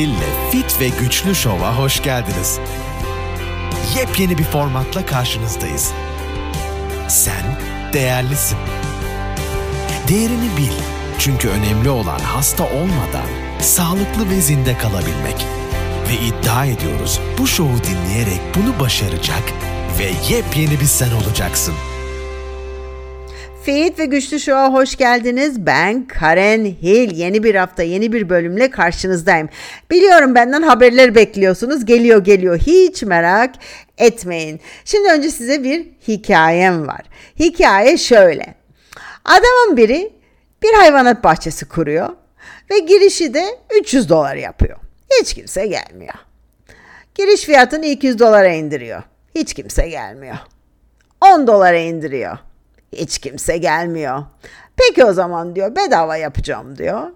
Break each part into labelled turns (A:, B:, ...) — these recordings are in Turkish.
A: Hil'le Fit ve Güçlü Şov'a hoş geldiniz. Yepyeni bir formatla karşınızdayız. Sen değerlisin. Değerini bil. Çünkü önemli olan hasta olmadan sağlıklı ve zinde kalabilmek. Ve iddia ediyoruz bu şovu dinleyerek bunu başaracak ve yepyeni bir sen olacaksın.
B: Fit ve Güçlü Show'a hoş geldiniz. Ben Karen Hill. Yeni bir hafta, yeni bir bölümle karşınızdayım. Biliyorum benden haberler bekliyorsunuz. Geliyor geliyor. Hiç merak etmeyin. Şimdi önce size bir hikayem var. Hikaye şöyle. Adamın biri bir hayvanat bahçesi kuruyor ve girişi de 300 dolar yapıyor. Hiç kimse gelmiyor. Giriş fiyatını 200 dolara indiriyor. Hiç kimse gelmiyor. 10 dolara indiriyor. Hiç kimse gelmiyor. Peki o zaman diyor bedava yapacağım diyor.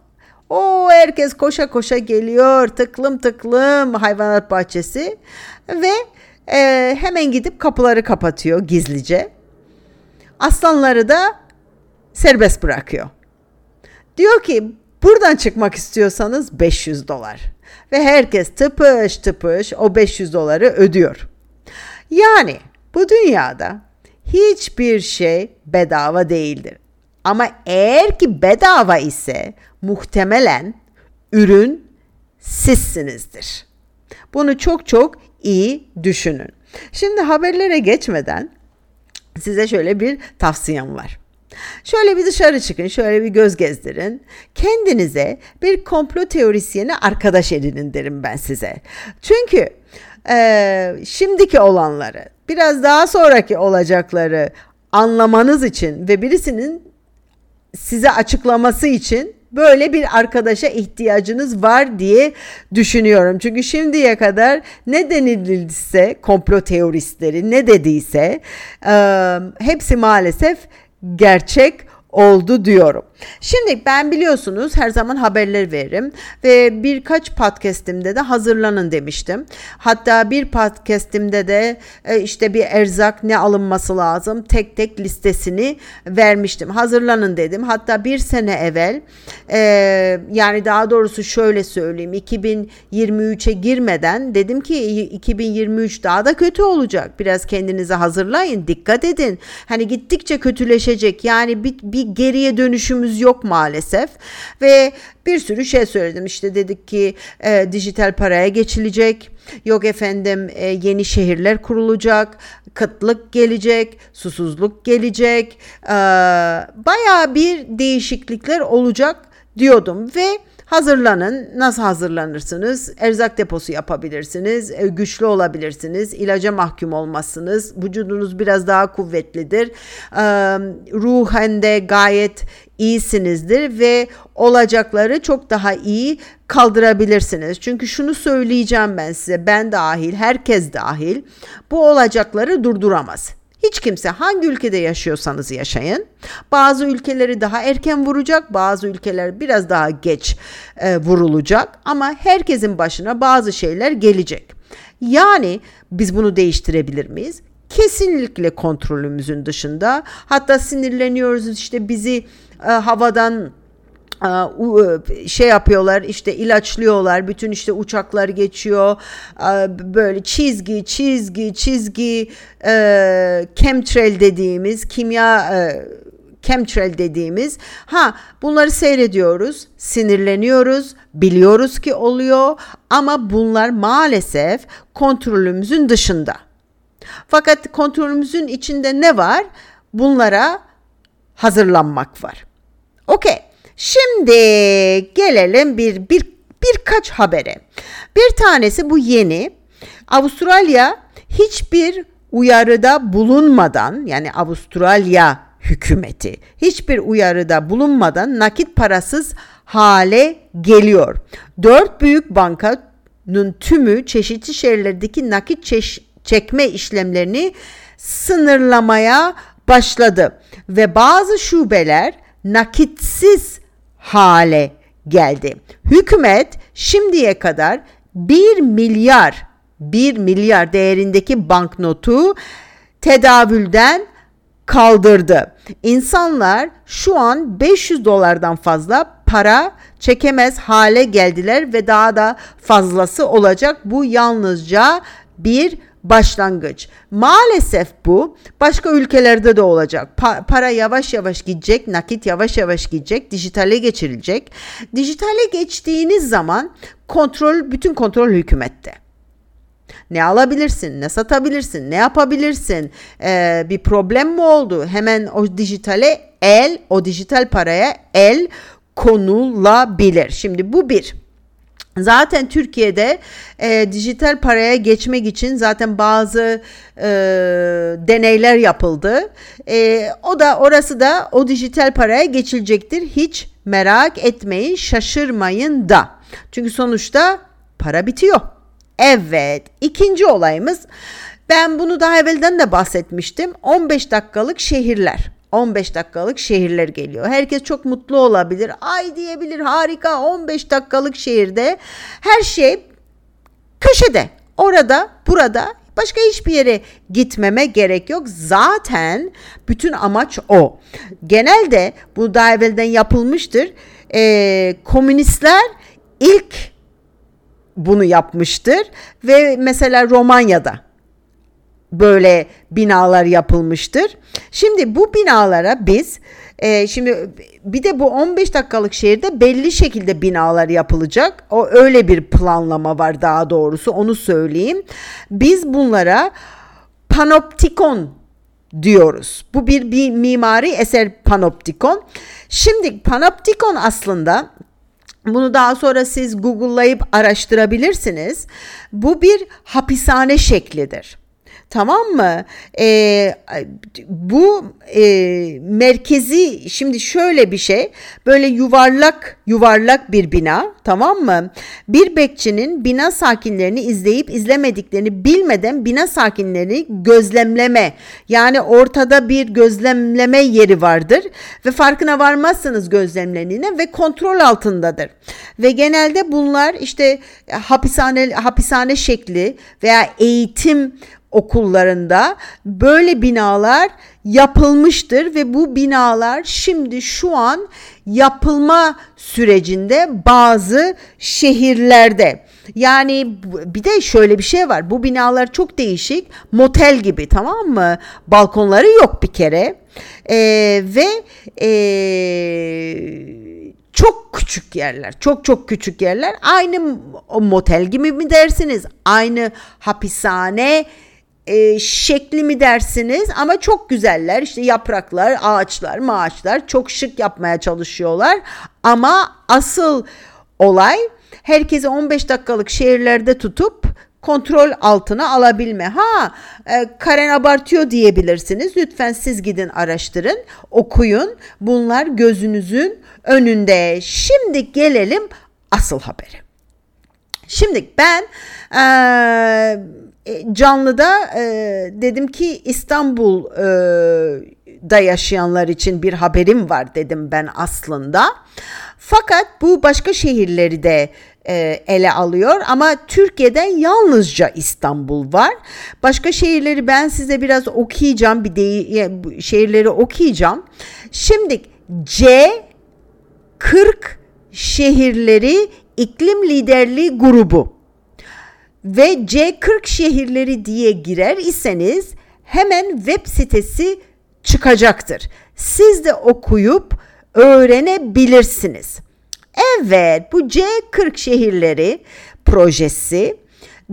B: O herkes koşa koşa geliyor tıklım tıklım hayvanat bahçesi ve e, hemen gidip kapıları kapatıyor gizlice. Aslanları da serbest bırakıyor. Diyor ki buradan çıkmak istiyorsanız 500 dolar. Ve herkes tıpış tıpış o 500 doları ödüyor. Yani bu dünyada hiçbir şey bedava değildir. Ama eğer ki bedava ise muhtemelen ürün sizsinizdir. Bunu çok çok iyi düşünün. Şimdi haberlere geçmeden size şöyle bir tavsiyem var. Şöyle bir dışarı çıkın, şöyle bir göz gezdirin. Kendinize bir komplo teorisyeni arkadaş edinin derim ben size. Çünkü e, şimdiki olanları, biraz daha sonraki olacakları anlamanız için ve birisinin size açıklaması için böyle bir arkadaşa ihtiyacınız var diye düşünüyorum. Çünkü şimdiye kadar ne denildiyse komplo teoristleri ne dediyse e, hepsi maalesef gerçek oldu diyorum. Şimdi ben biliyorsunuz her zaman haberler veririm ve birkaç podcast'imde de hazırlanın demiştim. Hatta bir podcast'imde de e, işte bir erzak ne alınması lazım tek tek listesini vermiştim. Hazırlanın dedim. Hatta bir sene evvel e, yani daha doğrusu şöyle söyleyeyim 2023'e girmeden dedim ki 2023 daha da kötü olacak. Biraz kendinizi hazırlayın dikkat edin. Hani gittikçe kötüleşecek yani bir, bir geriye dönüşümüz yok maalesef. Ve bir sürü şey söyledim. İşte dedik ki e, dijital paraya geçilecek. Yok efendim e, yeni şehirler kurulacak. Kıtlık gelecek susuzluk gelecek. E, baya bir değişiklikler olacak diyordum. Ve Hazırlanın. Nasıl hazırlanırsınız? Erzak deposu yapabilirsiniz. E, güçlü olabilirsiniz. ilaca mahkum olmazsınız. Vücudunuz biraz daha kuvvetlidir. Ruhen de gayet iyisinizdir ve olacakları çok daha iyi kaldırabilirsiniz. Çünkü şunu söyleyeceğim ben size, ben dahil, herkes dahil bu olacakları durduramaz. Hiç kimse hangi ülkede yaşıyorsanız yaşayın. Bazı ülkeleri daha erken vuracak, bazı ülkeler biraz daha geç e, vurulacak ama herkesin başına bazı şeyler gelecek. Yani biz bunu değiştirebilir miyiz? Kesinlikle kontrolümüzün dışında. Hatta sinirleniyoruz işte bizi e, havadan şey yapıyorlar işte ilaçlıyorlar bütün işte uçaklar geçiyor. Böyle çizgi çizgi çizgi chemtrail dediğimiz kimya chemtrail dediğimiz. Ha bunları seyrediyoruz sinirleniyoruz biliyoruz ki oluyor ama bunlar maalesef kontrolümüzün dışında. Fakat kontrolümüzün içinde ne var? Bunlara hazırlanmak var. Okey Şimdi gelelim bir, bir birkaç habere. Bir tanesi bu yeni. Avustralya hiçbir uyarıda bulunmadan yani Avustralya hükümeti hiçbir uyarıda bulunmadan nakit parasız hale geliyor. Dört büyük bankanın tümü çeşitli şehirlerdeki nakit çeş- çekme işlemlerini sınırlamaya başladı ve bazı şubeler nakitsiz hale geldi. Hükümet şimdiye kadar 1 milyar 1 milyar değerindeki banknotu tedavülden kaldırdı. insanlar şu an 500 dolardan fazla para çekemez hale geldiler ve daha da fazlası olacak. Bu yalnızca bir başlangıç. Maalesef bu başka ülkelerde de olacak. Pa- para yavaş yavaş gidecek, nakit yavaş yavaş gidecek, dijitale geçirilecek. Dijitale geçtiğiniz zaman kontrol, bütün kontrol hükümette. Ne alabilirsin, ne satabilirsin, ne yapabilirsin, ee, bir problem mi oldu? Hemen o dijitale el, o dijital paraya el konulabilir. Şimdi bu bir. Zaten Türkiye'de e, dijital paraya geçmek için zaten bazı e, deneyler yapıldı. E, o da orası da o dijital paraya geçilecektir. Hiç merak etmeyin, şaşırmayın da. Çünkü sonuçta para bitiyor. Evet, ikinci olayımız ben bunu daha evvelden de bahsetmiştim. 15 dakikalık şehirler. 15 dakikalık şehirler geliyor. Herkes çok mutlu olabilir. Ay diyebilir harika 15 dakikalık şehirde her şey köşede. Orada, burada başka hiçbir yere gitmeme gerek yok. Zaten bütün amaç o. Genelde bu daha evvelden yapılmıştır. Ee, komünistler ilk bunu yapmıştır ve mesela Romanya'da böyle binalar yapılmıştır. Şimdi bu binalara biz e, şimdi bir de bu 15 dakikalık şehirde belli şekilde binalar yapılacak. O öyle bir planlama var daha doğrusu onu söyleyeyim. Biz bunlara panoptikon diyoruz. Bu bir, bir mimari eser panoptikon. Şimdi panoptikon aslında bunu daha sonra siz Google'layıp araştırabilirsiniz. Bu bir hapishane şeklidir. Tamam mı? Ee, bu e, merkezi şimdi şöyle bir şey böyle yuvarlak yuvarlak bir bina tamam mı? Bir bekçinin bina sakinlerini izleyip izlemediklerini bilmeden bina sakinlerini gözlemleme yani ortada bir gözlemleme yeri vardır ve farkına varmazsınız gözlemlendiğine ve kontrol altındadır. Ve genelde bunlar işte hapishane hapishane şekli veya eğitim okullarında böyle binalar yapılmıştır ve bu binalar şimdi şu an yapılma sürecinde bazı şehirlerde. Yani bir de şöyle bir şey var. Bu binalar çok değişik. Motel gibi tamam mı? Balkonları yok bir kere. Ee, ve ee, çok küçük yerler. Çok çok küçük yerler. Aynı motel gibi mi dersiniz? Aynı hapishane e, şekli mi dersiniz ama çok güzeller işte yapraklar ağaçlar maaçlar çok şık yapmaya çalışıyorlar ama asıl olay herkesi 15 dakikalık şehirlerde tutup kontrol altına alabilme. Ha e, Karen abartıyor diyebilirsiniz. Lütfen siz gidin araştırın, okuyun. Bunlar gözünüzün önünde. Şimdi gelelim asıl habere. Şimdi ben e, canlıda e, dedim ki İstanbul'da yaşayanlar için bir haberim var dedim ben aslında. Fakat bu başka şehirleri de e, ele alıyor ama Türkiye'den yalnızca İstanbul var. Başka şehirleri ben size biraz okuyacağım bir de şehirleri okuyacağım. Şimdi C 40 şehirleri iklim liderliği grubu ve C40 şehirleri diye girer iseniz hemen web sitesi çıkacaktır. Siz de okuyup öğrenebilirsiniz. Evet bu C40 şehirleri projesi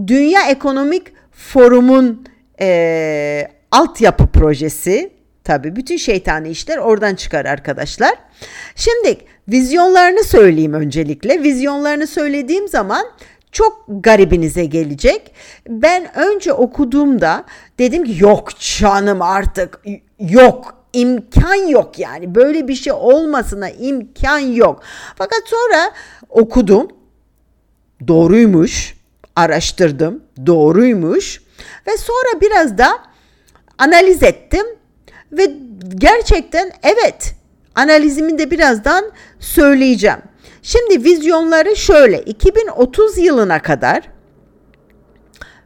B: Dünya Ekonomik Forum'un e, altyapı projesi. Tabi bütün şeytani işler oradan çıkar arkadaşlar. Şimdi vizyonlarını söyleyeyim öncelikle. Vizyonlarını söylediğim zaman çok garibinize gelecek. Ben önce okuduğumda dedim ki yok canım artık yok imkan yok yani böyle bir şey olmasına imkan yok. Fakat sonra okudum doğruymuş araştırdım doğruymuş ve sonra biraz da analiz ettim ve gerçekten evet analizimi de birazdan söyleyeceğim. Şimdi vizyonları şöyle 2030 yılına kadar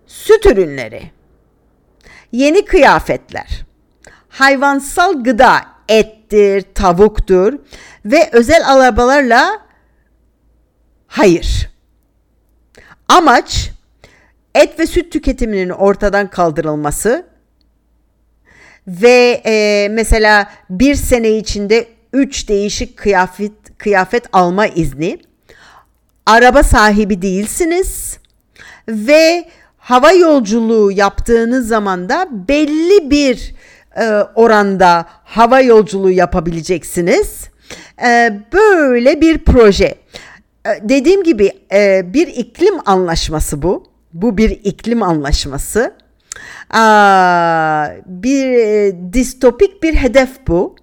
B: süt ürünleri, yeni kıyafetler, hayvansal gıda ettir, tavuktur ve özel arabalarla hayır. Amaç et ve süt tüketiminin ortadan kaldırılması ve e, mesela bir sene içinde üç değişik kıyafet kıyafet alma izni. Araba sahibi değilsiniz ve hava yolculuğu yaptığınız zaman da belli bir e, oranda hava yolculuğu yapabileceksiniz. E, böyle bir proje. E, dediğim gibi e, bir iklim anlaşması bu. Bu bir iklim anlaşması. Bir e, distopik bir hedef bu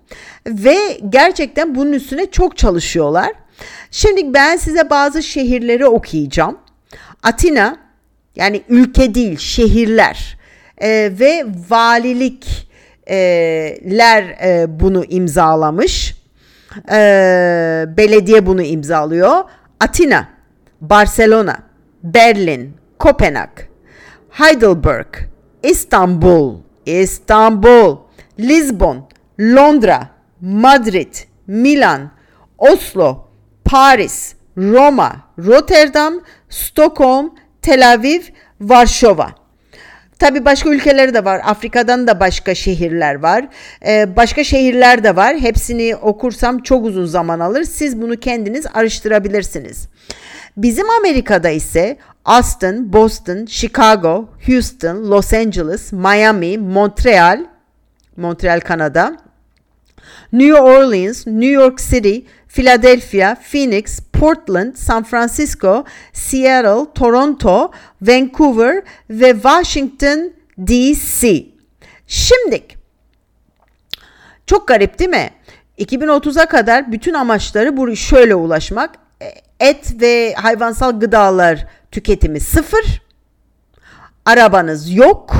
B: ve gerçekten bunun üstüne çok çalışıyorlar. Şimdi ben size bazı şehirleri okuyacağım. Atina yani ülke değil şehirler e, ve valilikler e, bunu imzalamış. E, belediye bunu imzalıyor. Atina, Barcelona, Berlin, Kopenhag, Heidelberg, İstanbul, İstanbul, Lisbon, Londra, Madrid, Milan, Oslo, Paris, Roma, Rotterdam, Stockholm, Tel Aviv, Varşova. Tabi başka ülkeleri de var. Afrika'dan da başka şehirler var. Ee, başka şehirler de var. Hepsini okursam çok uzun zaman alır. Siz bunu kendiniz araştırabilirsiniz. Bizim Amerika'da ise Austin, Boston, Chicago, Houston, Los Angeles, Miami, Montreal, Montreal Kanada, New Orleans, New York City, Philadelphia, Phoenix, Portland, San Francisco, Seattle, Toronto, Vancouver ve Washington DC. Şimdi çok garip değil mi? 2030'a kadar bütün amaçları bu şöyle ulaşmak. E, et ve hayvansal gıdalar tüketimi sıfır. Arabanız yok.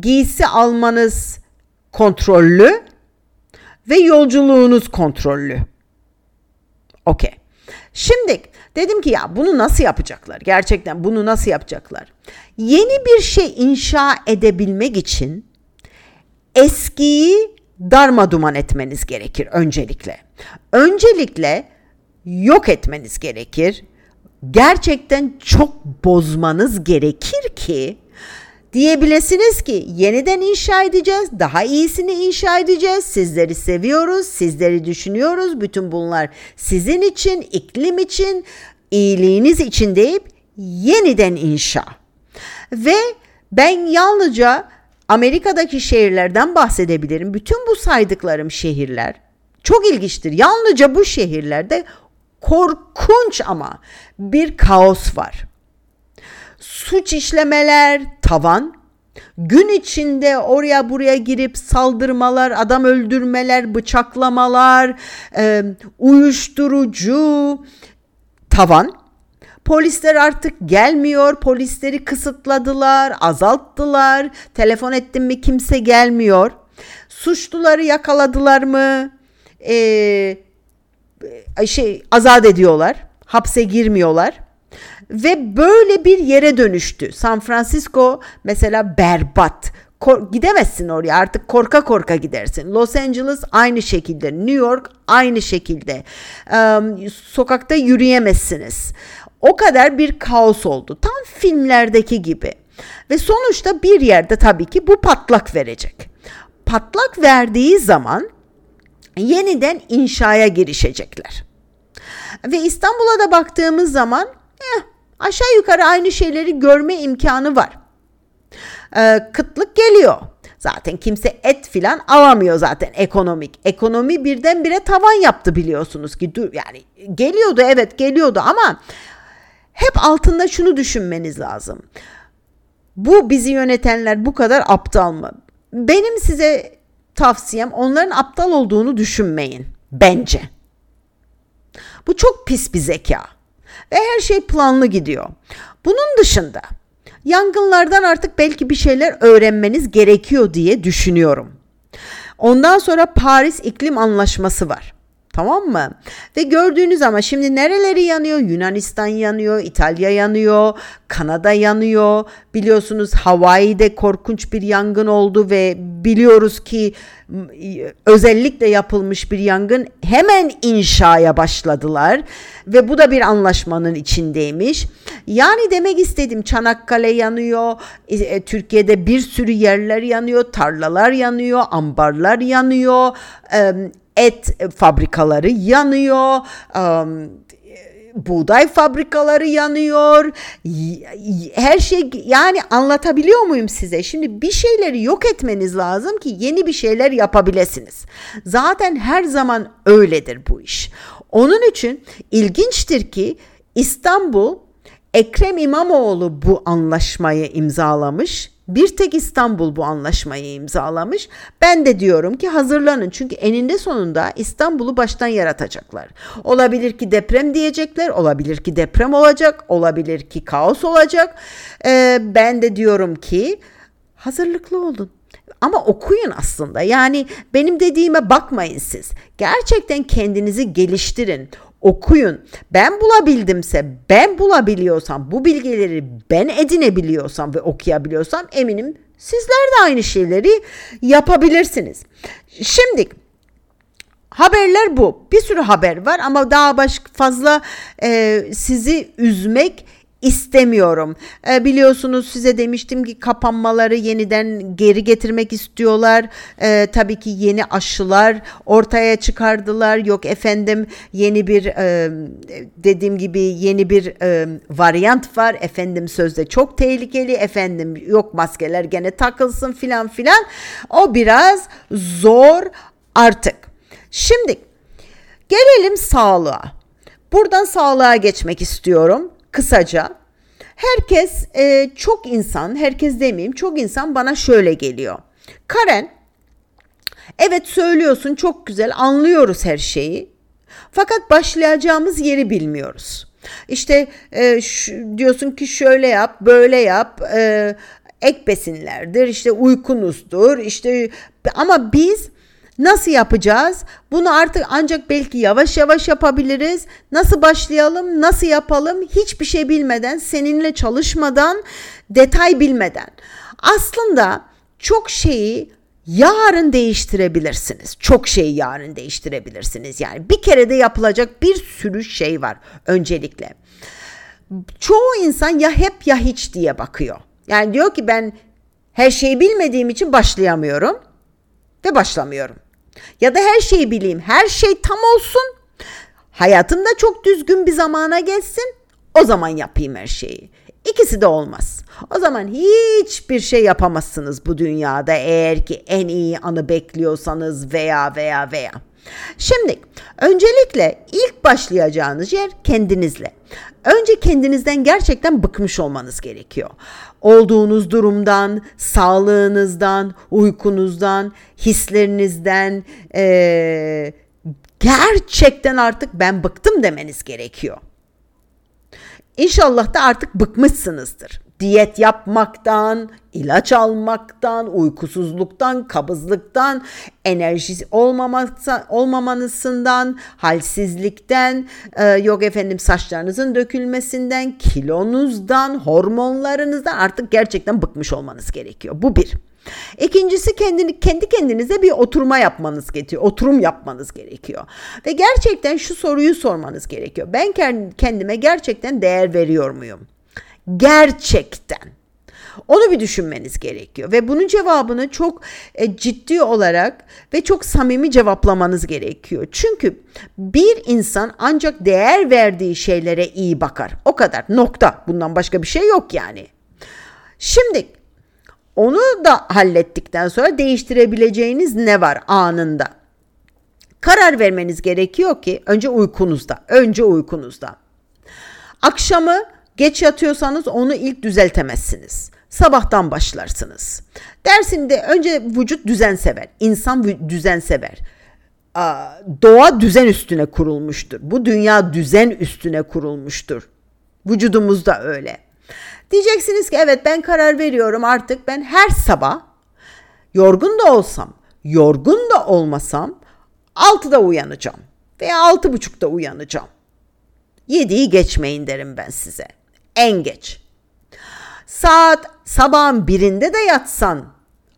B: Giysi almanız kontrollü ve yolculuğunuz kontrollü. Okey. Şimdi dedim ki ya bunu nasıl yapacaklar? Gerçekten bunu nasıl yapacaklar? Yeni bir şey inşa edebilmek için eskiyi darma duman etmeniz gerekir öncelikle. Öncelikle yok etmeniz gerekir. Gerçekten çok bozmanız gerekir ki diyebilesiniz ki yeniden inşa edeceğiz, daha iyisini inşa edeceğiz. Sizleri seviyoruz, sizleri düşünüyoruz. Bütün bunlar sizin için, iklim için, iyiliğiniz için deyip yeniden inşa. Ve ben yalnızca Amerika'daki şehirlerden bahsedebilirim. Bütün bu saydıklarım şehirler çok ilginçtir. Yalnızca bu şehirlerde korkunç ama bir kaos var. Suç işlemeler tavan, gün içinde oraya buraya girip saldırmalar, adam öldürmeler, bıçaklamalar, e, uyuşturucu tavan. Polisler artık gelmiyor. Polisleri kısıtladılar, azalttılar. Telefon ettim mi kimse gelmiyor. Suçluları yakaladılar mı? Ee, şey azat ediyorlar. Hapse girmiyorlar. Ve böyle bir yere dönüştü. San Francisco mesela berbat. Kor- gidemezsin oraya artık korka korka gidersin. Los Angeles aynı şekilde, New York aynı şekilde. Ee, sokakta yürüyemezsiniz. O kadar bir kaos oldu. Tam filmlerdeki gibi. Ve sonuçta bir yerde tabii ki bu patlak verecek. Patlak verdiği zaman yeniden inşaya girişecekler. Ve İstanbul'a da baktığımız zaman eh, aşağı yukarı aynı şeyleri görme imkanı var. Ee, kıtlık geliyor. Zaten kimse et filan alamıyor zaten ekonomik. Ekonomi birdenbire tavan yaptı biliyorsunuz ki. Dur yani geliyordu evet geliyordu ama hep altında şunu düşünmeniz lazım. Bu bizi yönetenler bu kadar aptal mı? Benim size tavsiyem onların aptal olduğunu düşünmeyin bence. Bu çok pis bir zeka ve her şey planlı gidiyor. Bunun dışında yangınlardan artık belki bir şeyler öğrenmeniz gerekiyor diye düşünüyorum. Ondan sonra Paris İklim Anlaşması var. Tamam mı? Ve gördüğünüz ama şimdi nereleri yanıyor? Yunanistan yanıyor, İtalya yanıyor, Kanada yanıyor. Biliyorsunuz Hawaii'de korkunç bir yangın oldu ve biliyoruz ki özellikle yapılmış bir yangın hemen inşaya başladılar ve bu da bir anlaşmanın içindeymiş. Yani demek istedim Çanakkale yanıyor, e, Türkiye'de bir sürü yerler yanıyor, tarlalar yanıyor, ambarlar yanıyor, et fabrikaları yanıyor, buğday fabrikaları yanıyor. Her şey yani anlatabiliyor muyum size? Şimdi bir şeyleri yok etmeniz lazım ki yeni bir şeyler yapabilirsiniz. Zaten her zaman öyledir bu iş. Onun için ilginçtir ki İstanbul Ekrem İmamoğlu bu anlaşmayı imzalamış bir tek İstanbul bu anlaşmayı imzalamış. Ben de diyorum ki hazırlanın çünkü eninde sonunda İstanbul'u baştan yaratacaklar. Olabilir ki deprem diyecekler, olabilir ki deprem olacak, olabilir ki kaos olacak. Ee, ben de diyorum ki hazırlıklı olun. Ama okuyun aslında. Yani benim dediğime bakmayın siz. Gerçekten kendinizi geliştirin okuyun. Ben bulabildimse, ben bulabiliyorsam, bu bilgileri ben edinebiliyorsam ve okuyabiliyorsam eminim sizler de aynı şeyleri yapabilirsiniz. Şimdi haberler bu. Bir sürü haber var ama daha başka fazla e, sizi üzmek istemiyorum. E, biliyorsunuz size demiştim ki kapanmaları yeniden geri getirmek istiyorlar. E, tabii ki yeni aşılar ortaya çıkardılar. Yok efendim yeni bir e, dediğim gibi yeni bir e, varyant var. Efendim sözde çok tehlikeli. Efendim yok maskeler gene takılsın filan filan. O biraz zor artık. Şimdi gelelim sağlığa. Buradan sağlığa geçmek istiyorum kısaca herkes e, çok insan, herkes demeyeyim çok insan bana şöyle geliyor. Karen evet söylüyorsun çok güzel anlıyoruz her şeyi fakat başlayacağımız yeri bilmiyoruz. İşte e, şu, diyorsun ki şöyle yap, böyle yap, e, ek besinlerdir, işte uykunuzdur, işte ama biz Nasıl yapacağız? Bunu artık ancak belki yavaş yavaş yapabiliriz. Nasıl başlayalım? Nasıl yapalım? Hiçbir şey bilmeden, seninle çalışmadan, detay bilmeden. Aslında çok şeyi yarın değiştirebilirsiniz. Çok şeyi yarın değiştirebilirsiniz. Yani bir kere de yapılacak bir sürü şey var öncelikle. Çoğu insan ya hep ya hiç diye bakıyor. Yani diyor ki ben her şeyi bilmediğim için başlayamıyorum ve başlamıyorum. Ya da her şeyi bileyim, her şey tam olsun. Hayatımda çok düzgün bir zamana geçsin. O zaman yapayım her şeyi. İkisi de olmaz. O zaman hiçbir şey yapamazsınız bu dünyada eğer ki en iyi anı bekliyorsanız veya veya veya. Şimdi öncelikle ilk başlayacağınız yer kendinizle. Önce kendinizden gerçekten bıkmış olmanız gerekiyor. Olduğunuz durumdan, sağlığınızdan, uykunuzdan, hislerinizden, ee, gerçekten artık ben bıktım demeniz gerekiyor. İnşallah da artık bıkmışsınızdır diyet yapmaktan, ilaç almaktan, uykusuzluktan, kabızlıktan, enerji olmamanızından, halsizlikten, e, yok efendim saçlarınızın dökülmesinden, kilonuzdan, hormonlarınızdan artık gerçekten bıkmış olmanız gerekiyor. Bu bir. İkincisi kendini, kendi kendinize bir oturma yapmanız gerekiyor. Oturum yapmanız gerekiyor. Ve gerçekten şu soruyu sormanız gerekiyor. Ben kendime gerçekten değer veriyor muyum? Gerçekten. Onu bir düşünmeniz gerekiyor ve bunun cevabını çok e, ciddi olarak ve çok samimi cevaplamanız gerekiyor. Çünkü bir insan ancak değer verdiği şeylere iyi bakar. O kadar. Nokta. Bundan başka bir şey yok yani. Şimdi onu da hallettikten sonra değiştirebileceğiniz ne var anında? Karar vermeniz gerekiyor ki önce uykunuzda. Önce uykunuzda. Akşamı Geç yatıyorsanız onu ilk düzeltemezsiniz. Sabahtan başlarsınız. Dersinde önce vücut düzen sever. İnsan düzen sever. Doğa düzen üstüne kurulmuştur. Bu dünya düzen üstüne kurulmuştur. Vücudumuz da öyle. Diyeceksiniz ki evet ben karar veriyorum artık ben her sabah yorgun da olsam, yorgun da olmasam 6'da uyanacağım. veya altı buçukta uyanacağım. Yediği geçmeyin derim ben size. En geç. Saat sabahın birinde de yatsan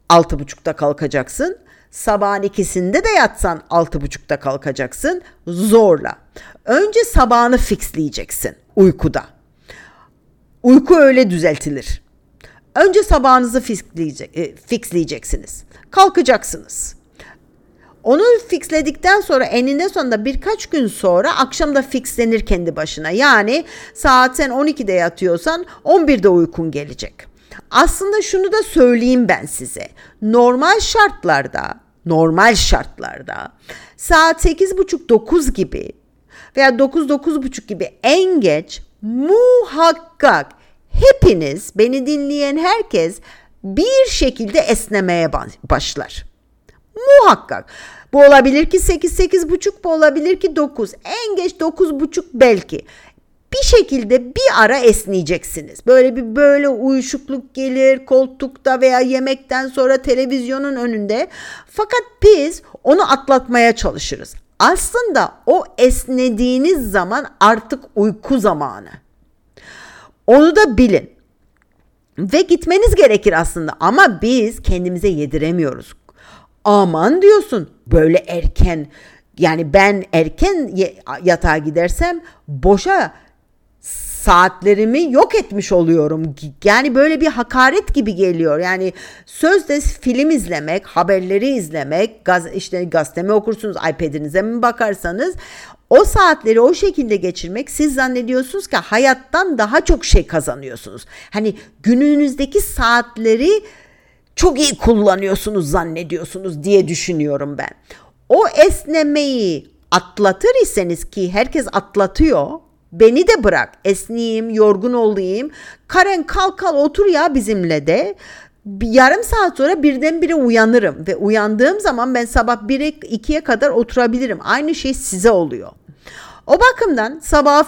B: altı buçukta kalkacaksın. Sabahın ikisinde de yatsan altı buçukta kalkacaksın. Zorla. Önce sabahını fixleyeceksin uykuda. Uyku öyle düzeltilir. Önce sabahınızı e, fixleyeceksiniz. Kalkacaksınız. Onu fixledikten sonra eninde sonunda birkaç gün sonra akşam da fixlenir kendi başına. Yani saat sen 12'de yatıyorsan 11'de uykun gelecek. Aslında şunu da söyleyeyim ben size. Normal şartlarda, normal şartlarda saat 8.30-9 gibi veya 9-9.30 gibi en geç muhakkak hepiniz beni dinleyen herkes bir şekilde esnemeye başlar. Muhakkak. Bu olabilir ki 8 8 buçuk bu olabilir ki 9. En geç 9 buçuk belki. Bir şekilde bir ara esneyeceksiniz. Böyle bir böyle uyuşukluk gelir koltukta veya yemekten sonra televizyonun önünde. Fakat biz onu atlatmaya çalışırız. Aslında o esnediğiniz zaman artık uyku zamanı. Onu da bilin. Ve gitmeniz gerekir aslında ama biz kendimize yediremiyoruz aman diyorsun böyle erken yani ben erken yatağa gidersem boşa saatlerimi yok etmiş oluyorum. Yani böyle bir hakaret gibi geliyor. Yani sözde film izlemek, haberleri izlemek, gaz, işte gazete mi okursunuz, iPad'inize mi bakarsanız o saatleri o şekilde geçirmek siz zannediyorsunuz ki hayattan daha çok şey kazanıyorsunuz. Hani gününüzdeki saatleri çok iyi kullanıyorsunuz zannediyorsunuz diye düşünüyorum ben. O esnemeyi atlatır iseniz ki herkes atlatıyor. Beni de bırak esneyeyim yorgun olayım. Karen kalk kal otur ya bizimle de. Bir yarım saat sonra birdenbire uyanırım ve uyandığım zaman ben sabah 1'e 2'ye kadar oturabilirim. Aynı şey size oluyor. O bakımdan sabaha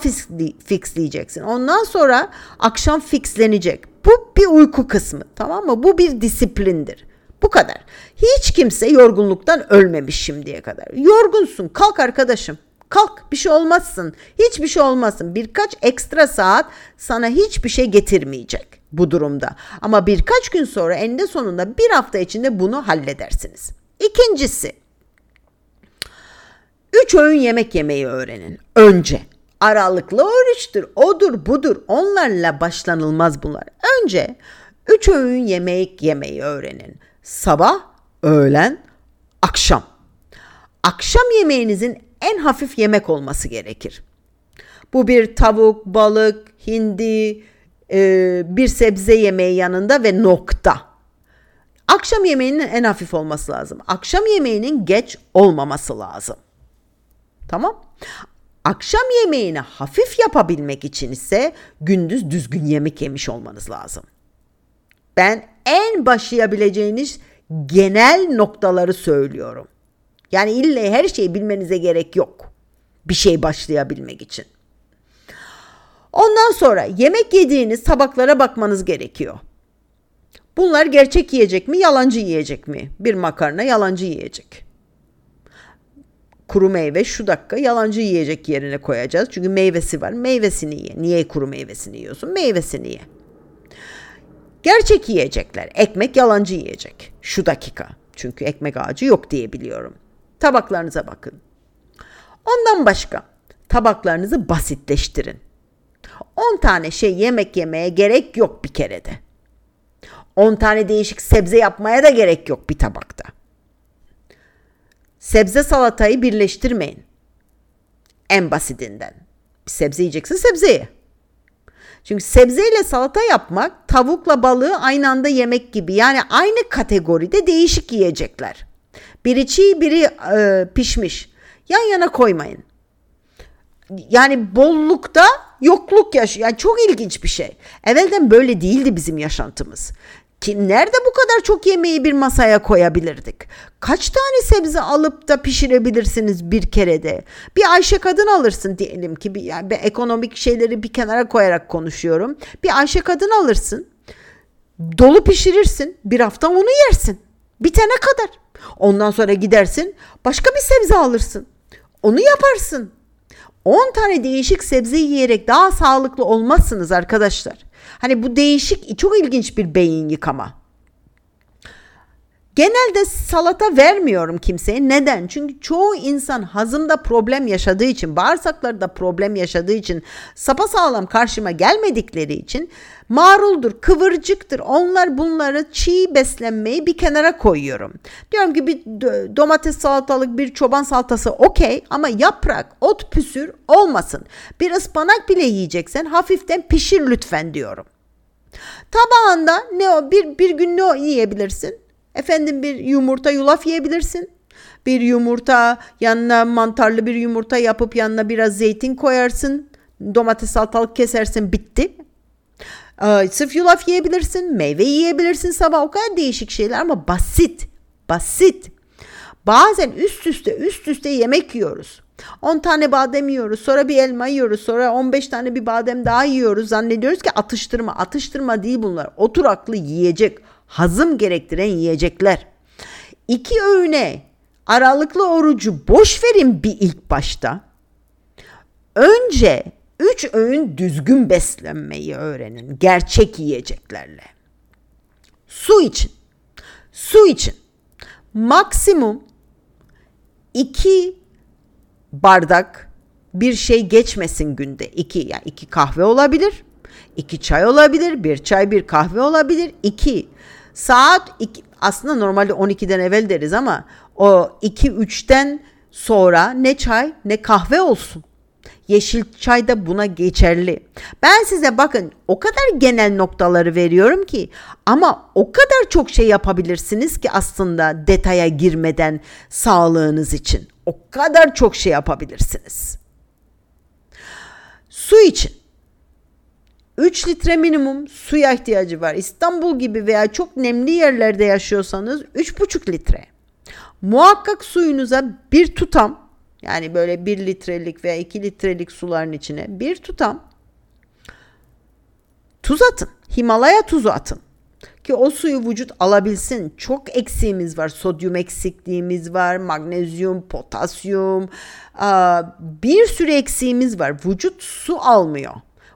B: fixleyeceksin. Ondan sonra akşam fixlenecek. Bu bir uyku kısmı tamam mı? Bu bir disiplindir. Bu kadar. Hiç kimse yorgunluktan ölmemiş şimdiye kadar. Yorgunsun kalk arkadaşım. Kalk bir şey olmazsın. Hiçbir şey olmasın. Birkaç ekstra saat sana hiçbir şey getirmeyecek bu durumda. Ama birkaç gün sonra eninde sonunda bir hafta içinde bunu halledersiniz. İkincisi Üç öğün yemek yemeyi öğrenin. Önce. Aralıklı oruçtur, odur budur. Onlarla başlanılmaz bunlar. Önce üç öğün yemek yemeyi öğrenin. Sabah, öğlen, akşam. Akşam yemeğinizin en hafif yemek olması gerekir. Bu bir tavuk, balık, hindi, e, bir sebze yemeği yanında ve nokta. Akşam yemeğinin en hafif olması lazım. Akşam yemeğinin geç olmaması lazım. Tamam? Akşam yemeğini hafif yapabilmek için ise gündüz düzgün yemek yemiş olmanız lazım. Ben en başlayabileceğiniz genel noktaları söylüyorum. Yani ille her şeyi bilmenize gerek yok. Bir şey başlayabilmek için. Ondan sonra yemek yediğiniz tabaklara bakmanız gerekiyor. Bunlar gerçek yiyecek mi, yalancı yiyecek mi? Bir makarna yalancı yiyecek kuru meyve şu dakika yalancı yiyecek yerine koyacağız. Çünkü meyvesi var. Meyvesini ye. Niye kuru meyvesini yiyorsun? Meyvesini ye. Gerçek yiyecekler. Ekmek yalancı yiyecek. Şu dakika. Çünkü ekmek ağacı yok diye biliyorum. Tabaklarınıza bakın. Ondan başka tabaklarınızı basitleştirin. 10 tane şey yemek yemeye gerek yok bir kerede. 10 tane değişik sebze yapmaya da gerek yok bir tabakta. Sebze salatayı birleştirmeyin. En basitinden. Bir sebze yiyeceksin sebzeyi. Çünkü sebzeyle salata yapmak tavukla balığı aynı anda yemek gibi. Yani aynı kategoride değişik yiyecekler. Biri çiğ biri e, pişmiş. Yan yana koymayın. Yani bollukta yokluk yaşıyor. Yani çok ilginç bir şey. Evvelden böyle değildi bizim yaşantımız. Ki nerede bu kadar çok yemeği bir masaya koyabilirdik? Kaç tane sebze alıp da pişirebilirsiniz bir kerede? Bir Ayşe kadın alırsın diyelim ki bir, yani bir ekonomik şeyleri bir kenara koyarak konuşuyorum. Bir Ayşe kadın alırsın. Dolu pişirirsin. Bir hafta onu yersin. Bitene kadar. Ondan sonra gidersin başka bir sebze alırsın. onu yaparsın. 10 tane değişik sebze yiyerek daha sağlıklı olmazsınız arkadaşlar. Hani bu değişik çok ilginç bir beyin yıkama. Genelde salata vermiyorum kimseye. Neden? Çünkü çoğu insan hazımda problem yaşadığı için, bağırsaklarda problem yaşadığı için, sapasağlam karşıma gelmedikleri için maruldur, kıvırcıktır. Onlar bunları çiğ beslenmeyi bir kenara koyuyorum. Diyorum ki bir domates salatalık, bir çoban salatası okey ama yaprak, ot püsür olmasın. Bir ıspanak bile yiyeceksen hafiften pişir lütfen diyorum. Tabağında ne o bir, bir gün ne yiyebilirsin? Efendim bir yumurta yulaf yiyebilirsin. Bir yumurta yanına mantarlı bir yumurta yapıp yanına biraz zeytin koyarsın. Domates salatalık kesersin bitti. Ee, sırf yulaf yiyebilirsin. Meyve yiyebilirsin sabah. O kadar değişik şeyler ama basit. Basit. Bazen üst üste üst üste yemek yiyoruz. 10 tane badem yiyoruz, sonra bir elma yiyoruz, sonra 15 tane bir badem daha yiyoruz. Zannediyoruz ki atıştırma. Atıştırma değil bunlar. Oturaklı yiyecek hazım gerektiren yiyecekler. İki öğüne aralıklı orucu boş verin bir ilk başta. Önce üç öğün düzgün beslenmeyi öğrenin gerçek yiyeceklerle. Su için. Su için. Maksimum iki bardak bir şey geçmesin günde. İki yani iki kahve olabilir. iki çay olabilir. Bir çay bir kahve olabilir. iki Saat iki, aslında normalde 12'den evvel deriz ama o 2-3'ten sonra ne çay ne kahve olsun. Yeşil çay da buna geçerli. Ben size bakın o kadar genel noktaları veriyorum ki ama o kadar çok şey yapabilirsiniz ki aslında detaya girmeden sağlığınız için. O kadar çok şey yapabilirsiniz. Su için 3 litre minimum suya ihtiyacı var. İstanbul gibi veya çok nemli yerlerde yaşıyorsanız 3,5 litre. Muhakkak suyunuza bir tutam yani böyle 1 litrelik veya 2 litrelik suların içine bir tutam tuz atın. Himalaya tuzu atın. Ki o suyu vücut alabilsin. Çok eksiğimiz var. Sodyum eksikliğimiz var. Magnezyum, potasyum. Bir sürü eksiğimiz var. Vücut su almıyor.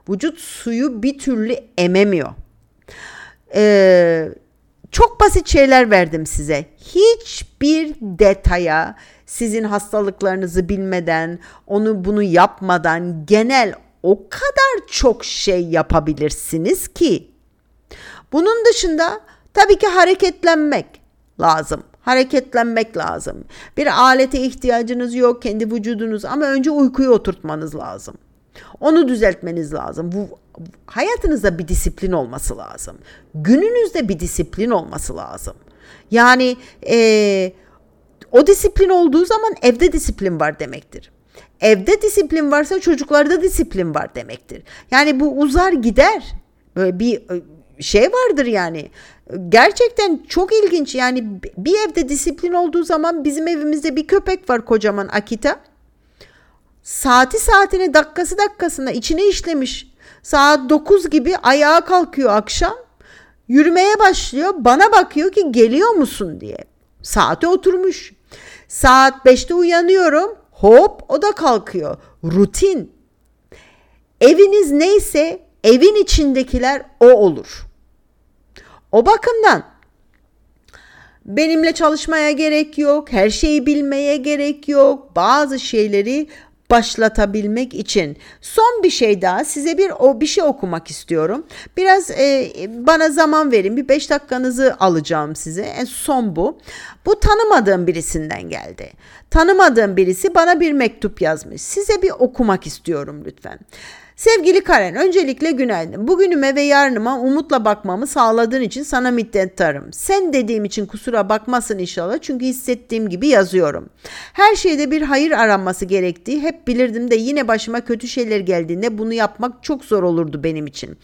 B: Vücut suyu bir türlü ememiyor. Ee, çok basit şeyler verdim size. Hiçbir detaya sizin hastalıklarınızı bilmeden, onu bunu yapmadan genel o kadar çok şey yapabilirsiniz ki. Bunun dışında tabii ki hareketlenmek lazım. Hareketlenmek lazım. Bir alete ihtiyacınız yok kendi vücudunuz ama önce uykuyu oturtmanız lazım. Onu düzeltmeniz lazım. Bu hayatınızda bir disiplin olması lazım. Gününüzde bir disiplin olması lazım. Yani e, o disiplin olduğu zaman evde disiplin var demektir. Evde disiplin varsa çocuklarda disiplin var demektir. Yani bu uzar gider. Böyle bir e, şey vardır yani. Gerçekten çok ilginç yani bir evde disiplin olduğu zaman bizim evimizde bir köpek var kocaman Akita saati saatine dakikası dakikasına içine işlemiş. Saat 9 gibi ayağa kalkıyor akşam. Yürümeye başlıyor. Bana bakıyor ki geliyor musun diye. Saate oturmuş. Saat 5'te uyanıyorum. Hop o da kalkıyor. Rutin. Eviniz neyse evin içindekiler o olur. O bakımdan benimle çalışmaya gerek yok, her şeyi bilmeye gerek yok. Bazı şeyleri başlatabilmek için son bir şey daha size bir o bir şey okumak istiyorum. Biraz e, bana zaman verin. Bir 5 dakikanızı alacağım size. En son bu. Bu tanımadığım birisinden geldi. Tanımadığım birisi bana bir mektup yazmış. Size bir okumak istiyorum lütfen. Sevgili Karen, öncelikle günaydın. Bugünüme ve yarınıma umutla bakmamı sağladığın için sana minnettarım. Sen dediğim için kusura bakmasın inşallah çünkü hissettiğim gibi yazıyorum. Her şeyde bir hayır aranması gerektiği hep bilirdim de yine başıma kötü şeyler geldiğinde bunu yapmak çok zor olurdu benim için.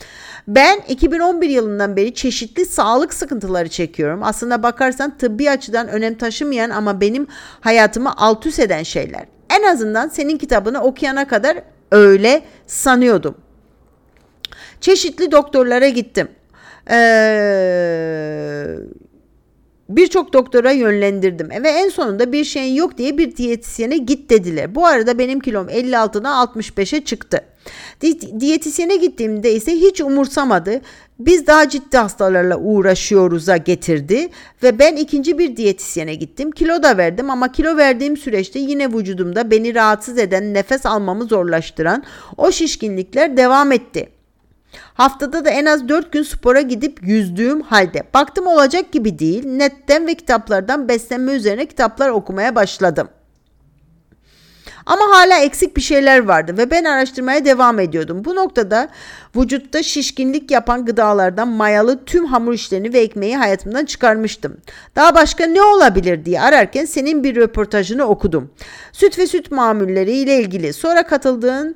B: Ben 2011 yılından beri çeşitli sağlık sıkıntıları çekiyorum. Aslında bakarsan tıbbi açıdan önem taşımayan ama benim hayatımı alt üst eden şeyler. En azından senin kitabını okuyana kadar öyle sanıyordum. Çeşitli doktorlara gittim. Ee, Birçok doktora yönlendirdim ve en sonunda bir şeyin yok diye bir diyetisyene git dediler. Bu arada benim kilom 56'dan 65'e çıktı. Di- diyetisyene gittiğimde ise hiç umursamadı. Biz daha ciddi hastalarla uğraşıyoruz'a getirdi ve ben ikinci bir diyetisyene gittim. Kilo da verdim ama kilo verdiğim süreçte yine vücudumda beni rahatsız eden, nefes almamı zorlaştıran o şişkinlikler devam etti. Haftada da en az 4 gün spora gidip yüzdüğüm halde baktım olacak gibi değil. Netten ve kitaplardan beslenme üzerine kitaplar okumaya başladım. Ama hala eksik bir şeyler vardı ve ben araştırmaya devam ediyordum. Bu noktada vücutta şişkinlik yapan gıdalardan mayalı tüm hamur işlerini ve ekmeği hayatımdan çıkarmıştım. Daha başka ne olabilir diye ararken senin bir röportajını okudum. Süt ve süt mamulleri ile ilgili. Sonra katıldığın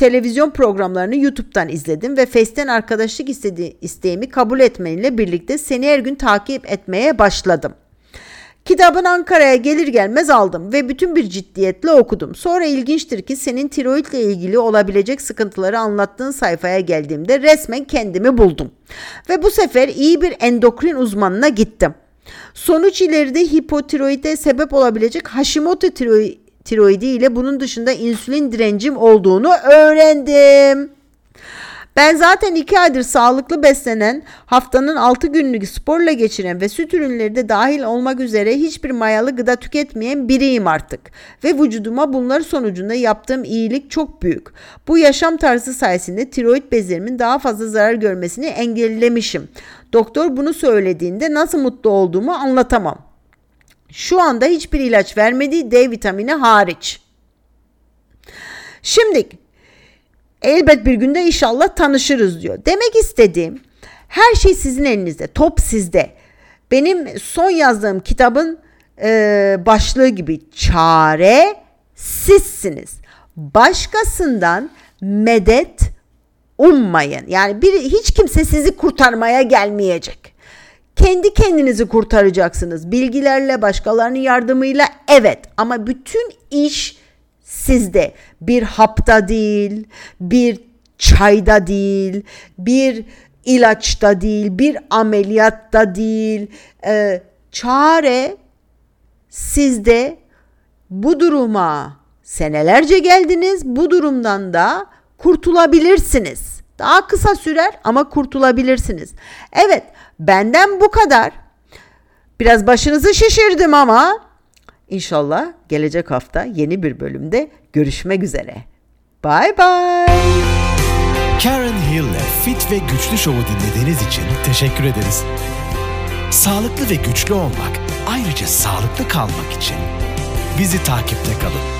B: televizyon programlarını YouTube'dan izledim ve Face'ten arkadaşlık istedi, isteğimi kabul etmenle birlikte seni her gün takip etmeye başladım. Kitabın Ankara'ya gelir gelmez aldım ve bütün bir ciddiyetle okudum. Sonra ilginçtir ki senin tiroidle ilgili olabilecek sıkıntıları anlattığın sayfaya geldiğimde resmen kendimi buldum. Ve bu sefer iyi bir endokrin uzmanına gittim. Sonuç ileride hipotiroide sebep olabilecek Hashimoto tiroid, tiroidi ile bunun dışında insülin direncim olduğunu öğrendim. Ben zaten iki aydır sağlıklı beslenen, haftanın 6 günlük sporla geçiren ve süt ürünleri de dahil olmak üzere hiçbir mayalı gıda tüketmeyen biriyim artık. Ve vücuduma bunlar sonucunda yaptığım iyilik çok büyük. Bu yaşam tarzı sayesinde tiroid bezlerimin daha fazla zarar görmesini engellemişim. Doktor bunu söylediğinde nasıl mutlu olduğumu anlatamam. Şu anda hiçbir ilaç vermedi D vitamini hariç. Şimdi elbet bir günde inşallah tanışırız diyor. Demek istediğim her şey sizin elinizde. Top sizde. Benim son yazdığım kitabın e, başlığı gibi çare sizsiniz. Başkasından medet ummayın. Yani bir hiç kimse sizi kurtarmaya gelmeyecek. Kendi kendinizi kurtaracaksınız. Bilgilerle, başkalarının yardımıyla evet ama bütün iş sizde. Bir hapta değil, bir çayda değil, bir ilaçta değil, bir ameliyatta değil. Ee, çare sizde bu duruma senelerce geldiniz. Bu durumdan da kurtulabilirsiniz. Daha kısa sürer ama kurtulabilirsiniz. Evet, benden bu kadar. Biraz başınızı şişirdim ama inşallah gelecek hafta yeni bir bölümde görüşmek üzere. Bye bye.
A: Karen Hill'le Fit ve Güçlü Show'u dinlediğiniz için teşekkür ederiz. Sağlıklı ve güçlü olmak, ayrıca sağlıklı kalmak için bizi takipte kalın.